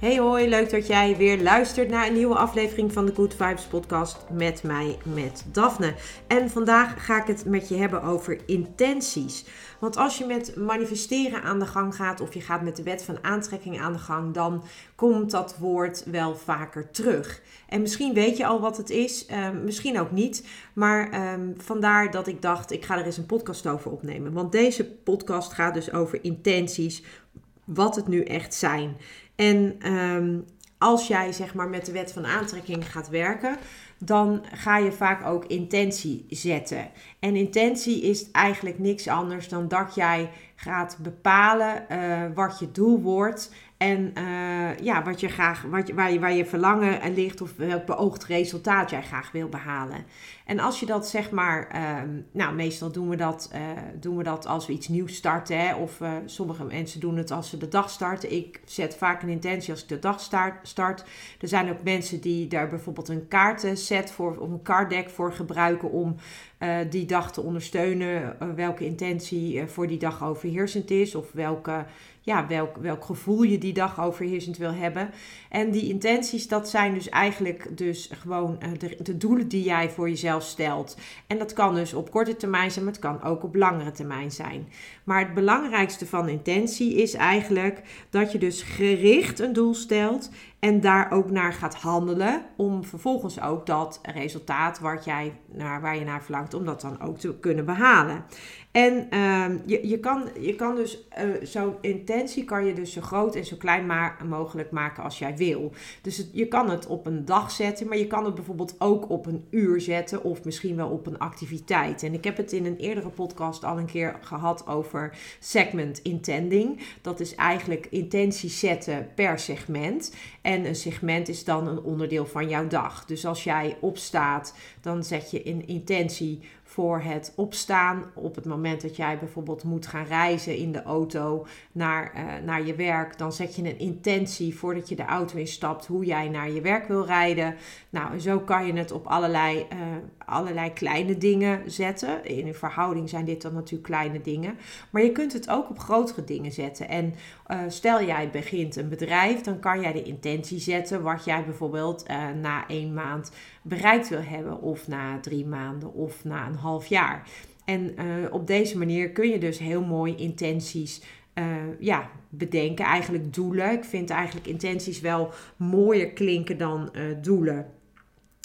Hey hoi, leuk dat jij weer luistert naar een nieuwe aflevering van de Good Vibes podcast met mij, met Daphne. En vandaag ga ik het met je hebben over intenties. Want als je met manifesteren aan de gang gaat of je gaat met de wet van aantrekking aan de gang, dan komt dat woord wel vaker terug. En misschien weet je al wat het is, uh, misschien ook niet. Maar um, vandaar dat ik dacht, ik ga er eens een podcast over opnemen. Want deze podcast gaat dus over intenties, wat het nu echt zijn. En um, als jij zeg maar met de wet van aantrekking gaat werken, dan ga je vaak ook intentie zetten. En intentie is eigenlijk niks anders dan dat jij gaat bepalen uh, wat je doel wordt en uh, ja, wat je graag, wat waar, je, waar je verlangen ligt of welk beoogd resultaat jij graag wil behalen. En als je dat zeg maar, uh, nou meestal doen we dat, uh, doen we dat als we iets nieuws starten. Of uh, sommige mensen doen het als ze de dag starten. Ik zet vaak een intentie als ik de dag start. start. Er zijn ook mensen die daar bijvoorbeeld een kaartenset voor, of een kaartdeck voor gebruiken om die dag te ondersteunen. welke intentie voor die dag overheersend is of welke ja, welk, welk gevoel je die dag overheersend wil hebben. En die intenties, dat zijn dus eigenlijk dus gewoon de, de, doelen die jij voor jezelf stelt. En dat kan dus op korte termijn zijn, maar het kan ook op langere termijn zijn. Maar het belangrijkste van intentie is eigenlijk dat je dus gericht een doel stelt en daar ook naar gaat handelen om vervolgens ook dat resultaat wat jij naar, waar je naar verlangt, om dat dan ook te kunnen behalen. En uh, je, je, kan, je kan dus uh, zo'n intentie kan je dus zo groot en zo klein ma mogelijk maken als jij wil. Dus je kan het op een dag zetten, maar je kan het bijvoorbeeld ook op een uur zetten of misschien wel op een activiteit. En ik heb het in een eerdere podcast al een keer gehad over segment intending. Dat is eigenlijk intentie zetten per segment. En een segment is dan een onderdeel van jouw dag. Dus als jij opstaat, dan zet je een intentie voor het opstaan op het moment dat jij bijvoorbeeld moet gaan reizen in de auto naar, uh, naar je werk. Dan zet je een intentie voordat je de auto instapt hoe jij naar je werk wil rijden. Nou, en zo kan je het op allerlei, uh, allerlei kleine dingen zetten. In een verhouding zijn dit dan natuurlijk kleine dingen. Maar je kunt het ook op grotere dingen zetten. En uh, stel jij begint een bedrijf, dan kan jij de intentie zetten wat jij bijvoorbeeld na één maand bereikt wil hebben. Of na drie maanden of na een half jaar. En uh, op deze manier kun je dus heel mooi intenties uh, ja, bedenken. Eigenlijk doelen. Ik vind eigenlijk intenties wel mooier klinken dan uh, doelen.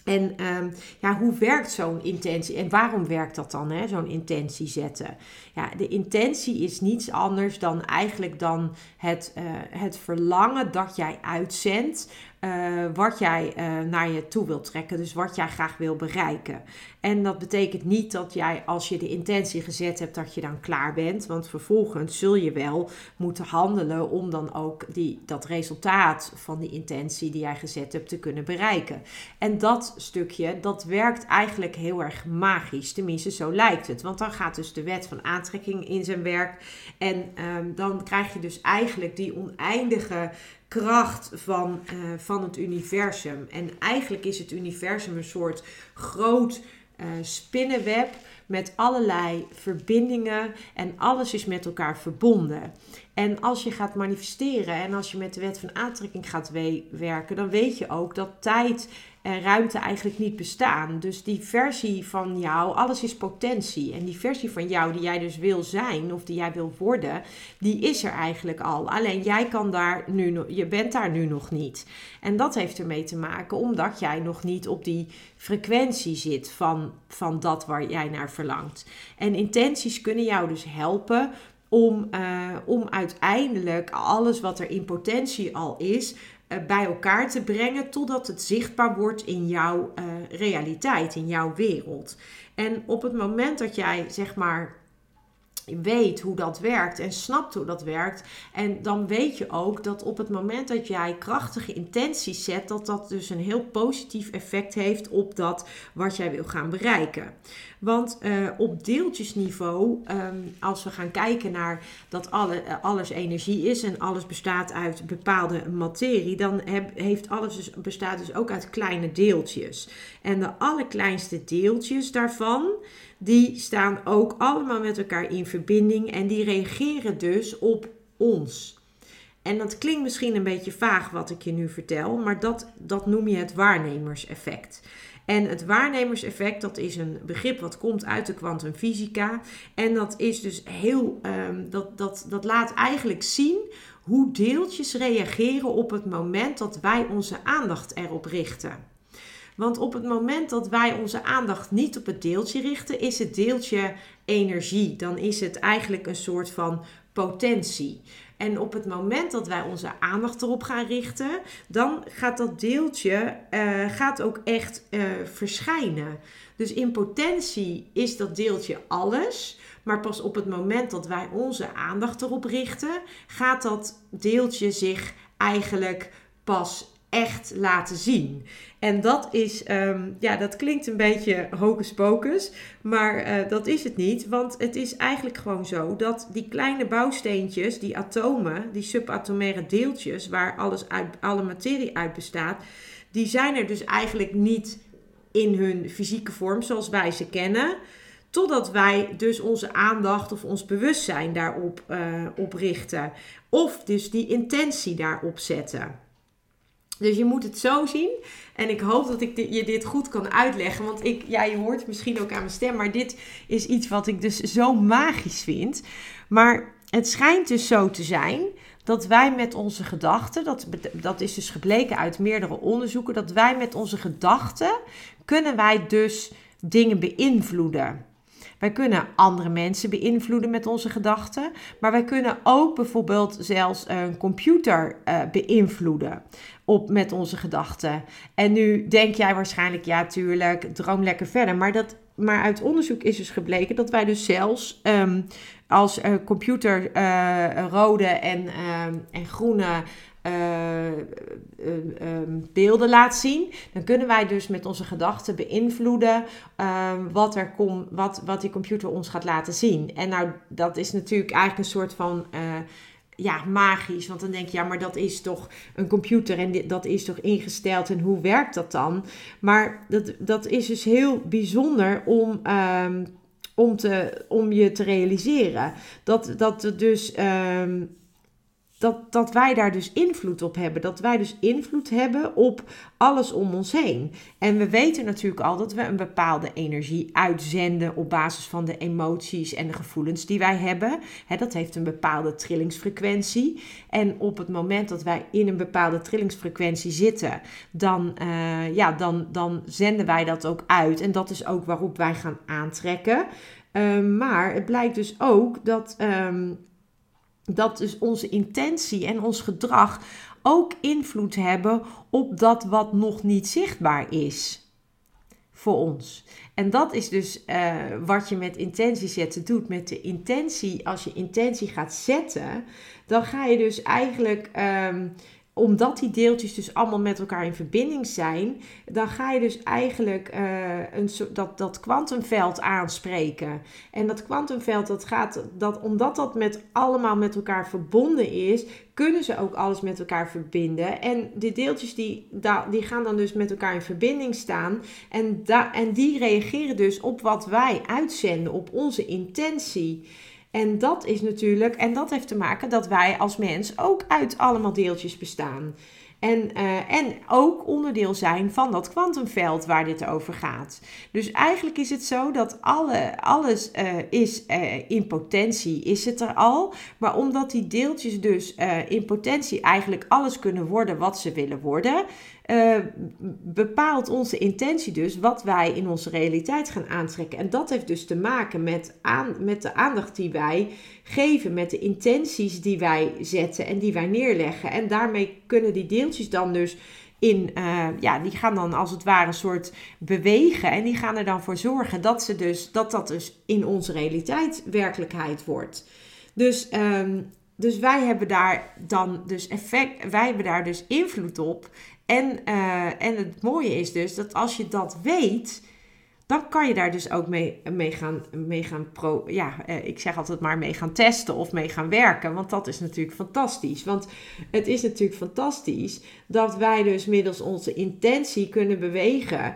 En um, ja, hoe werkt zo'n intentie en waarom werkt dat dan, zo'n intentie zetten? Ja, de intentie is niets anders dan eigenlijk dan het, het verlangen dat jij uitzendt uh, wat jij uh, naar je toe wilt trekken. Dus wat jij graag wil bereiken. En dat betekent niet dat jij als je de intentie gezet hebt dat je dan klaar bent. Want vervolgens zul je wel moeten handelen om dan ook die, dat resultaat van die intentie die jij gezet hebt te kunnen bereiken. En dat stukje, dat werkt eigenlijk heel erg magisch. Tenminste, zo lijkt het. Want dan gaat dus de wet van aantrekking in zijn werk. En um, dan krijg je dus eigenlijk die oneindige kracht van, uh, van het universum. En eigenlijk is het universum een soort groot uh, spinnenweb met allerlei verbindingen en alles is met elkaar verbonden. En als je gaat manifesteren en als je met de wet van aantrekking gaat werken, dan weet je ook dat tijd en ruimte eigenlijk niet bestaan. Dus die versie van jou, alles is potentie. En die versie van jou die jij dus wil zijn of die jij wil worden, die is er eigenlijk al. Alleen jij kan daar nu je bent daar nu nog niet. En dat heeft ermee te maken omdat jij nog niet op die frequentie zit van, van dat waar jij naar verlangt. En intenties kunnen jou dus helpen om, uh, om uiteindelijk alles wat er in potentie al is, bij elkaar te brengen totdat het zichtbaar wordt in jouw realiteit, in jouw wereld. En op het moment dat jij zeg maar weet hoe dat werkt en snapt hoe dat werkt. En dan weet je ook dat op het moment dat jij krachtige intenties zet, dat dat dus een heel positief effect heeft op dat wat jij wil gaan bereiken. Want uh, op deeltjesniveau, um, als we gaan kijken naar dat alle, uh, alles energie is en alles bestaat uit bepaalde materie, dan heb, heeft alles dus, bestaat dus ook uit kleine deeltjes. En de allerkleinste deeltjes daarvan die staan ook allemaal met elkaar in verbinding en die reageren dus op ons. En dat klinkt misschien een beetje vaag wat ik je nu vertel, maar dat, dat noem je het waarnemerseffect. En het waarnemerseffect, dat is een begrip wat komt uit de kwantumfysica. En dat is dus heel, um, dat, dat, dat laat eigenlijk zien hoe deeltjes reageren op het moment dat wij onze aandacht erop richten. Want op het moment dat wij onze aandacht niet op het deeltje richten, is het deeltje energie. Dan is het eigenlijk een soort van potentie. En op het moment dat wij onze aandacht erop gaan richten, dan gaat dat deeltje uh, gaat ook echt uh, verschijnen. Dus in potentie is dat deeltje alles. Maar pas op het moment dat wij onze aandacht erop richten, gaat dat deeltje zich eigenlijk pas echt laten zien. En dat is, um, ja, dat klinkt een beetje hocus pocus, maar uh, dat is het niet. Want het is eigenlijk gewoon zo dat die kleine bouwsteentjes, die atomen, die subatomaire deeltjes, waar alles uit, alle materie uit bestaat, die zijn er dus eigenlijk niet in hun fysieke vorm zoals wij ze kennen. Totdat wij dus onze aandacht of ons bewustzijn daarop uh, op richten. Of dus die intentie daarop zetten. Dus je moet het zo zien. En ik hoop dat ik je dit goed kan uitleggen. Want ik, ja, je hoort misschien ook aan mijn stem. Maar dit is iets wat ik dus zo magisch vind. Maar het schijnt dus zo te zijn dat wij met onze gedachten, dat, dat is dus gebleken uit meerdere onderzoeken, dat wij met onze gedachten kunnen wij dus dingen beïnvloeden. Wij kunnen andere mensen beïnvloeden met onze gedachten, maar wij kunnen ook bijvoorbeeld zelfs een computer uh, beïnvloeden op met onze gedachten. En nu denk jij waarschijnlijk, ja, tuurlijk, droom lekker verder. Maar, dat, maar uit onderzoek is dus gebleken dat wij dus zelfs um, als uh, computer uh, rode en, uh, en groene uh, uh, beelden laat zien, dan kunnen wij dus met onze gedachten beïnvloeden ehm, wat, er kom, wat, wat die computer ons gaat laten zien. En nou, dat is natuurlijk eigenlijk een soort van uh, ja, magisch. Want dan denk je, ja, maar dat is toch een computer en dat is toch ingesteld en hoe werkt dat dan? Maar dat, dat is dus heel bijzonder om. Um, om, te, om je te realiseren. Dat, dat het dus dat, dat wij daar dus invloed op hebben. Dat wij dus invloed hebben op alles om ons heen. En we weten natuurlijk al dat we een bepaalde energie uitzenden op basis van de emoties en de gevoelens die wij hebben. dat heeft een bepaalde trillingsfrequentie. En op het moment dat wij in een bepaalde trillingsfrequentie zitten, dan, uh, ja, dan, dan zenden wij dat ook uit. En dat is ook waarop wij gaan aantrekken. Uh, maar het blijkt dus ook dat. Um, dat dus onze intentie en ons gedrag ook invloed hebben op dat wat nog niet zichtbaar is voor ons. En dat is dus uh, wat je met intentie zetten doet. Met de intentie, als je intentie gaat zetten, dan ga je dus eigenlijk um, omdat die deeltjes dus allemaal met elkaar in verbinding zijn, dan ga je dus eigenlijk uh, een, dat, dat kwantumveld aanspreken. En dat kwantumveld, dat gaat, dat, omdat dat met, allemaal met elkaar verbonden is, kunnen ze ook alles met elkaar verbinden. En die deeltjes die, die gaan dan dus met elkaar in verbinding staan. En, en die reageren dus op wat wij uitzenden, op onze intentie. En dat is natuurlijk, en dat heeft te maken dat wij als mens ook uit allemaal deeltjes bestaan. En, uh, en ook onderdeel zijn van dat kwantumveld waar dit over gaat. Dus eigenlijk is het zo dat alle, alles uh, is uh, in potentie, is het er al. Maar omdat die deeltjes dus in potentie eigenlijk alles kunnen worden wat ze willen worden, bepaalt onze intentie dus wat wij in onze realiteit gaan aantrekken. En dat heeft dus te maken met, aan, met de aandacht die wij geven, met de intenties die wij zetten en die wij neerleggen. En daarmee kunnen die deeltjes dan dus in, uh, ja, die gaan dan als het ware een soort bewegen. En die gaan er dan voor zorgen dat, ze dus, dat dat dus in onze realiteit werkelijkheid wordt. Dus, um, dus wij hebben daar dan dus effect, wij hebben daar dus invloed op. En, uh, en het mooie is dus dat als je dat weet, dan kan je daar dus ook mee, mee gaan, mee gaan pro, ja, eh, ik zeg altijd maar mee gaan testen of mee gaan werken. Want dat is natuurlijk fantastisch. Want het is natuurlijk fantastisch dat wij dus middels onze intentie kunnen bewegen en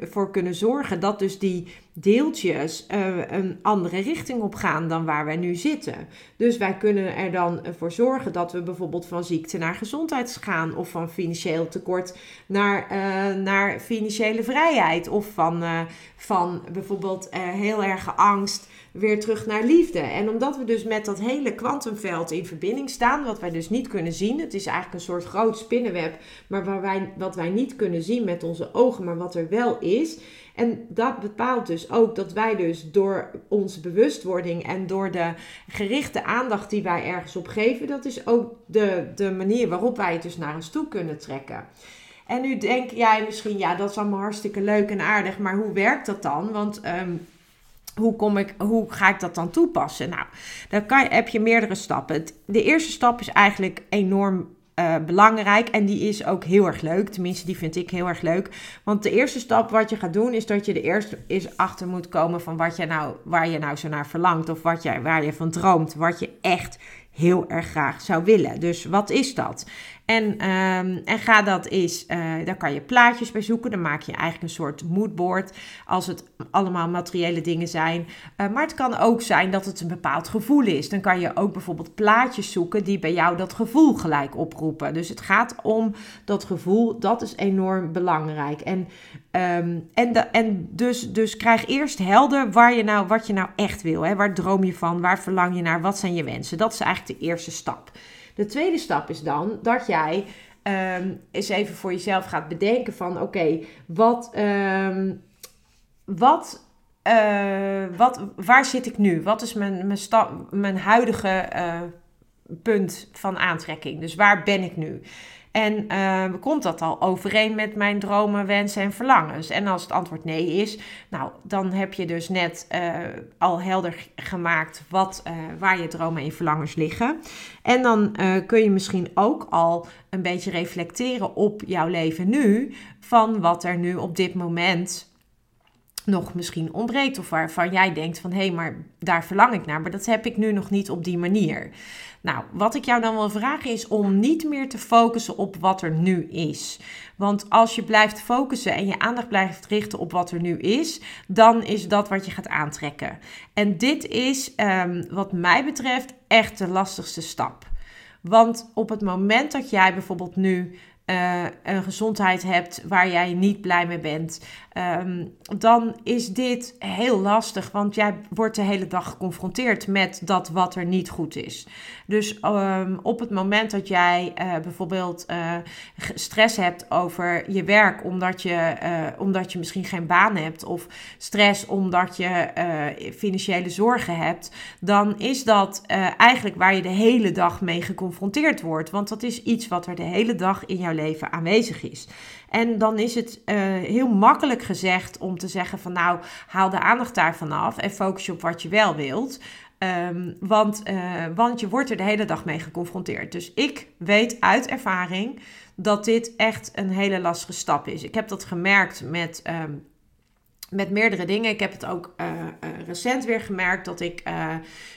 ervoor kunnen zorgen dat dus die deeltjes uh, een andere richting op gaan dan waar wij nu zitten. Dus wij kunnen er dan voor zorgen dat we bijvoorbeeld van ziekte naar gezondheid gaan, of van financieel tekort naar, naar financiële vrijheid, of van, van bijvoorbeeld heel erg angst weer terug naar liefde. En omdat we dus met dat hele kwantumveld in verbinding staan, wat wij dus niet kunnen zien, het is eigenlijk een soort groot spinnenweb, maar waar wij, wat wij niet kunnen zien met onze ogen, maar wat er wel is. En dat bepaalt dus ook dat wij dus door onze bewustwording en door de gerichte aandacht die wij ergens op geven, dat is ook de, de manier waarop wij het dus naar ons toe kunnen trekken. En nu denk jij misschien, ja, dat is allemaal hartstikke leuk en aardig, maar hoe werkt dat dan? Want um, hoe, kom ik, hoe ga ik dat dan toepassen? Nou, dan kan, heb je meerdere stappen. de eerste stap is eigenlijk enorm uh, belangrijk en die is ook heel erg leuk. Tenminste, die vind ik heel erg leuk. Want de eerste stap wat je gaat doen is dat je er eerst eens achter moet komen van wat je nou, waar je nou zo naar verlangt of wat je, waar je van droomt. Wat je echt heel erg graag zou willen. Dus wat is dat? En, um, en ga dat eens, uh, daar kan je plaatjes bij zoeken. Dan maak je eigenlijk een soort moodboard als het allemaal materiële dingen zijn. Uh, maar het kan ook zijn dat het een bepaald gevoel is. Dan kan je ook bijvoorbeeld plaatjes zoeken die bij jou dat gevoel gelijk oproepen. Dus het gaat om dat gevoel, dat is enorm belangrijk. En, um, en, en dus, dus krijg eerst helder waar je nou, wat je nou echt wil. Hè? Waar droom je van? Waar verlang je naar? Wat zijn je wensen? Dat is eigenlijk de eerste stap. De tweede stap is dan dat jij um, eens even voor jezelf gaat bedenken van oké, wat, um, wat, uh, wat, waar zit ik nu? Wat is mijn, mijn, mijn huidige uh, punt van aantrekking? Dus waar ben ik nu? En uh, komt dat al overeen met mijn dromen, wensen en verlangens? En als het antwoord nee is, nou, dan heb je dus net uh, al helder gemaakt wat, uh, waar je dromen en verlangens liggen. En dan kun je misschien ook al een beetje reflecteren op jouw leven nu, van wat er nu op dit moment nog misschien ontbreekt of waarvan jij denkt van hé, hey, maar daar verlang ik naar, maar dat heb ik nu nog niet op die manier. Nou, wat ik jou dan wil vragen is om niet meer te focussen op wat er nu is. Want als je blijft focussen en je aandacht blijft richten op wat er nu is, dan is dat wat je gaat aantrekken. En dit is, um, wat mij betreft, echt de lastigste stap. Want op het moment dat jij bijvoorbeeld nu uh, een gezondheid hebt waar jij niet blij mee bent, um, dan is dit heel lastig, want jij wordt de hele dag geconfronteerd met dat wat er niet goed is. Dus um, op het moment dat jij uh, bijvoorbeeld uh, stress hebt over je werk, omdat je, omdat je misschien geen baan hebt, of stress omdat je financiële zorgen hebt, dan is dat eigenlijk waar je de hele dag mee geconfronteerd wordt. Want dat is iets wat er de hele dag in jouw leven aanwezig is. En dan is het uh, heel makkelijk gezegd om te zeggen van nou, haal de aandacht daarvan af en focus je op wat je wel wilt. Um, want, uh, want je wordt er de hele dag mee geconfronteerd. Dus ik weet uit ervaring dat dit echt een hele lastige stap is. Ik heb dat gemerkt met, um, met meerdere dingen. Ik heb het ook uh, recent weer gemerkt dat ik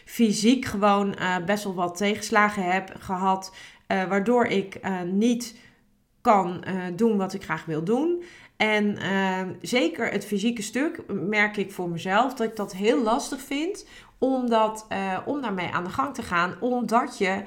fysiek gewoon best wel wat tegenslagen heb gehad. waardoor ik niet kan uh, doen wat ik graag wil doen. En uh, zeker het fysieke stuk merk ik voor mezelf dat ik dat heel lastig vind om, dat, uh, om daarmee aan de gang te gaan. Omdat je,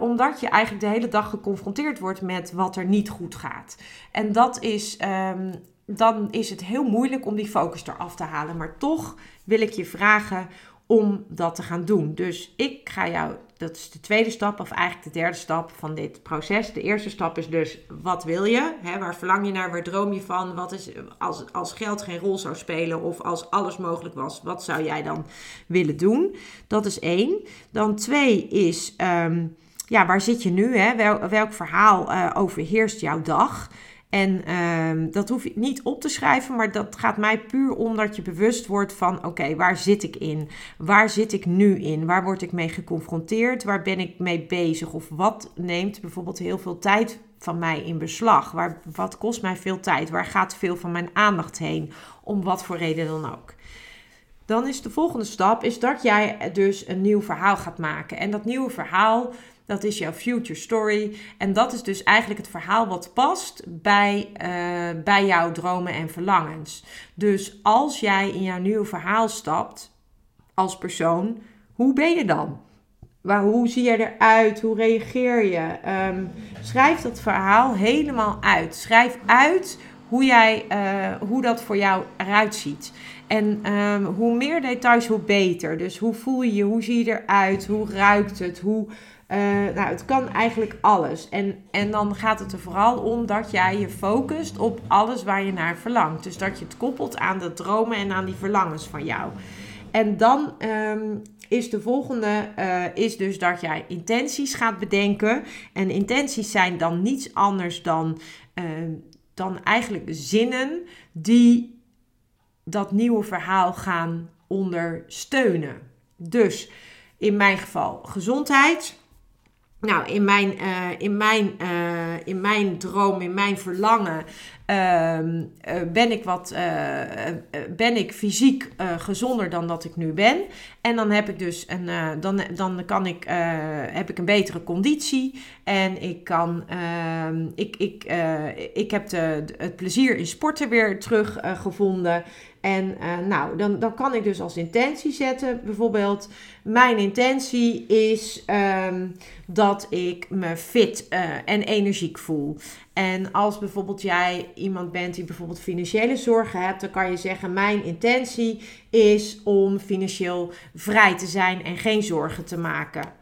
omdat je eigenlijk de hele dag geconfronteerd wordt met wat er niet goed gaat. En dat is, um, dan is het heel moeilijk om die focus eraf te halen. Maar toch wil ik je vragen om dat te gaan doen. Dus ik ga jou, dat is de tweede stap, of eigenlijk de derde stap van dit proces. De eerste stap is dus, wat wil je? Waar verlang je naar? Waar droom je van? Wat is, als, als geld geen rol zou spelen of als alles mogelijk was, wat zou jij dan willen doen? Dat is één. Dan twee is, ehm, ja, waar zit je nu? Wel, welk verhaal uh, overheerst jouw dag? En ehm, dat hoef je niet op te schrijven, maar dat gaat mij puur om dat je bewust wordt van: oké, waar zit ik in? Waar zit ik nu in? Waar word ik mee geconfronteerd? Waar ben ik mee bezig? Of wat neemt bijvoorbeeld heel veel tijd van mij in beslag? Waar, wat kost mij veel tijd? Waar gaat veel van mijn aandacht heen? Om wat voor reden dan ook. Dan is de volgende stap is dat jij dus een nieuw verhaal gaat maken. En dat nieuwe verhaal dat is jouw future story. En dat is dus eigenlijk het verhaal wat past bij, uh, bij jouw dromen en verlangens. Dus als jij in jouw nieuwe verhaal stapt als persoon, hoe ben je dan? Waar, hoe zie je eruit? Hoe reageer je? Um, schrijf dat verhaal helemaal uit. Schrijf uit hoe, jij, uh, hoe dat voor jou eruit ziet. En um, hoe meer details, hoe beter. Dus hoe voel je je? Hoe zie je eruit? Hoe ruikt het? Hoe uh, nou, het kan eigenlijk alles. En, en dan gaat het er vooral om dat jij je focust op alles waar je naar verlangt. Dus dat je het koppelt aan de dromen en aan die verlangens van jou. En dan um, is de volgende, uh, is dus dat jij intenties gaat bedenken. En intenties zijn dan niets anders dan, uh, dan eigenlijk zinnen die dat nieuwe verhaal gaan ondersteunen. Dus in mijn geval gezondheid. Nou, in mijn, uh, in, mijn, uh, in mijn droom, in mijn verlangen, uh, ben, ik wat, ben ik fysiek gezonder dan dat ik nu ben. En dan heb ik dus een, dan, dan kan ik, heb ik een betere conditie. En ik kan, ehm, ik, ik, ik heb de, het plezier in sporten weer teruggevonden. En uh, nou, dan, dan kan ik dus als intentie zetten, bijvoorbeeld, mijn intentie is um, dat ik me fit uh, en energiek voel. En als bijvoorbeeld jij iemand bent die bijvoorbeeld financiële zorgen hebt, dan kan je zeggen: Mijn intentie is om financieel vrij te zijn en geen zorgen te maken.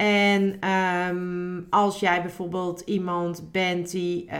En um, als jij bijvoorbeeld iemand bent die uh,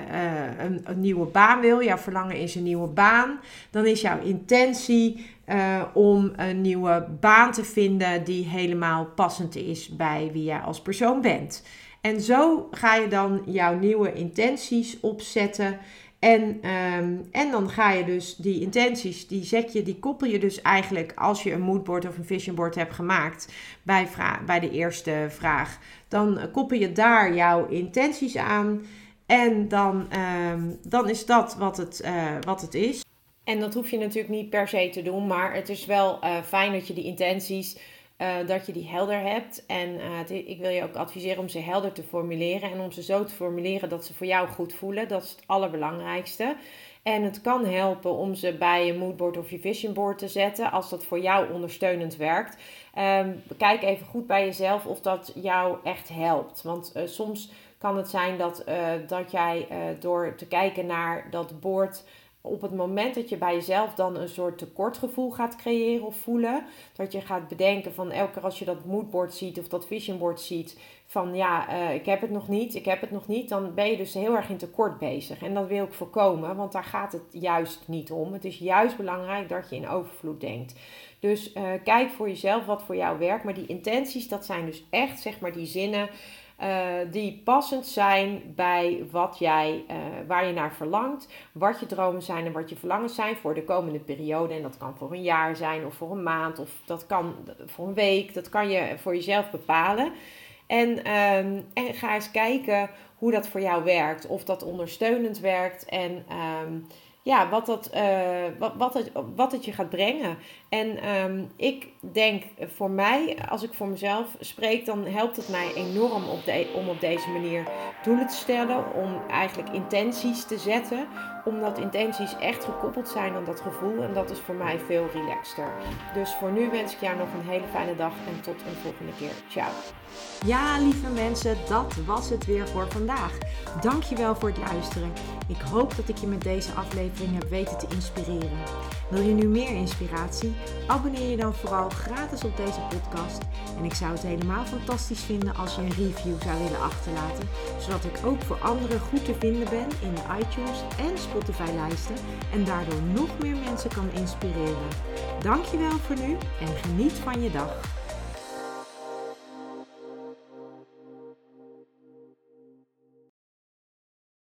een, een, nieuwe baan wil, jouw verlangen is een nieuwe baan, dan is jouw intentie uh, om een nieuwe baan te vinden die helemaal passend is bij wie jij als persoon bent. En zo ga je dan jouw nieuwe intenties opzetten. En, um, en dan ga je dus die intenties, die zet je, die koppel je dus eigenlijk als je een moodboard of een visionboard hebt gemaakt bij, bij de eerste vraag. Dan koppel je daar jouw intenties aan en dan, um, dan is dat wat het, uh, wat het is. En dat hoef je natuurlijk niet per se te doen, maar het is wel uh, fijn dat je die intenties uh, dat je die helder hebt. En uh, ik wil je ook adviseren om ze helder te formuleren. En om ze zo te formuleren dat ze voor jou goed voelen. Dat is het allerbelangrijkste. En het kan helpen om ze bij je moodboard of je visionboard te zetten. Als dat voor jou ondersteunend werkt. Um, kijk even goed bij jezelf of dat jou echt helpt. Want uh, soms kan het zijn dat, dat jij door te kijken naar dat board op het moment dat je bij jezelf dan een soort tekortgevoel gaat creëren of voelen, dat je gaat bedenken van elke keer als je dat moodboard ziet of dat visionboard ziet, van ja, uh, ik heb het nog niet, ik heb het nog niet, dan ben je dus heel erg in tekort bezig. En dat wil ik voorkomen, want daar gaat het juist niet om. Het is juist belangrijk dat je in overvloed denkt. Dus uh, kijk voor jezelf wat voor jou werkt. Maar die intenties, dat zijn dus echt zeg maar die zinnen uh, die passend zijn bij wat jij, uh, waar je naar verlangt, wat je dromen zijn en wat je verlangens zijn voor de komende periode. En dat kan voor een jaar zijn of voor een maand of dat kan voor een week. Dat kan je voor jezelf bepalen. En, um, en ga eens kijken hoe dat voor jou werkt. Of dat ondersteunend werkt. En um, ja, wat, dat, uh, wat, wat, het, wat het je gaat brengen. En um, ik denk voor mij, als ik voor mezelf spreek, dan helpt het mij enorm op de, om op deze manier doelen te stellen. Om eigenlijk intenties te zetten. Omdat intenties echt gekoppeld zijn aan dat gevoel en dat is voor mij veel relaxter. Dus voor nu wens ik jou nog een hele fijne dag en tot een volgende keer. Ciao. Ja, lieve mensen, dat was het weer voor vandaag. Dankjewel voor het luisteren. Ik hoop dat ik je met deze aflevering heb weten te inspireren. Wil je nu meer inspiratie? Abonneer je dan vooral gratis op deze podcast. En ik zou het helemaal fantastisch vinden als je een review zou willen achterlaten, zodat ik ook voor anderen goed te vinden ben in iTunes en Spotify lijsten en daardoor nog meer mensen kan inspireren. Dankjewel voor nu en geniet van je dag.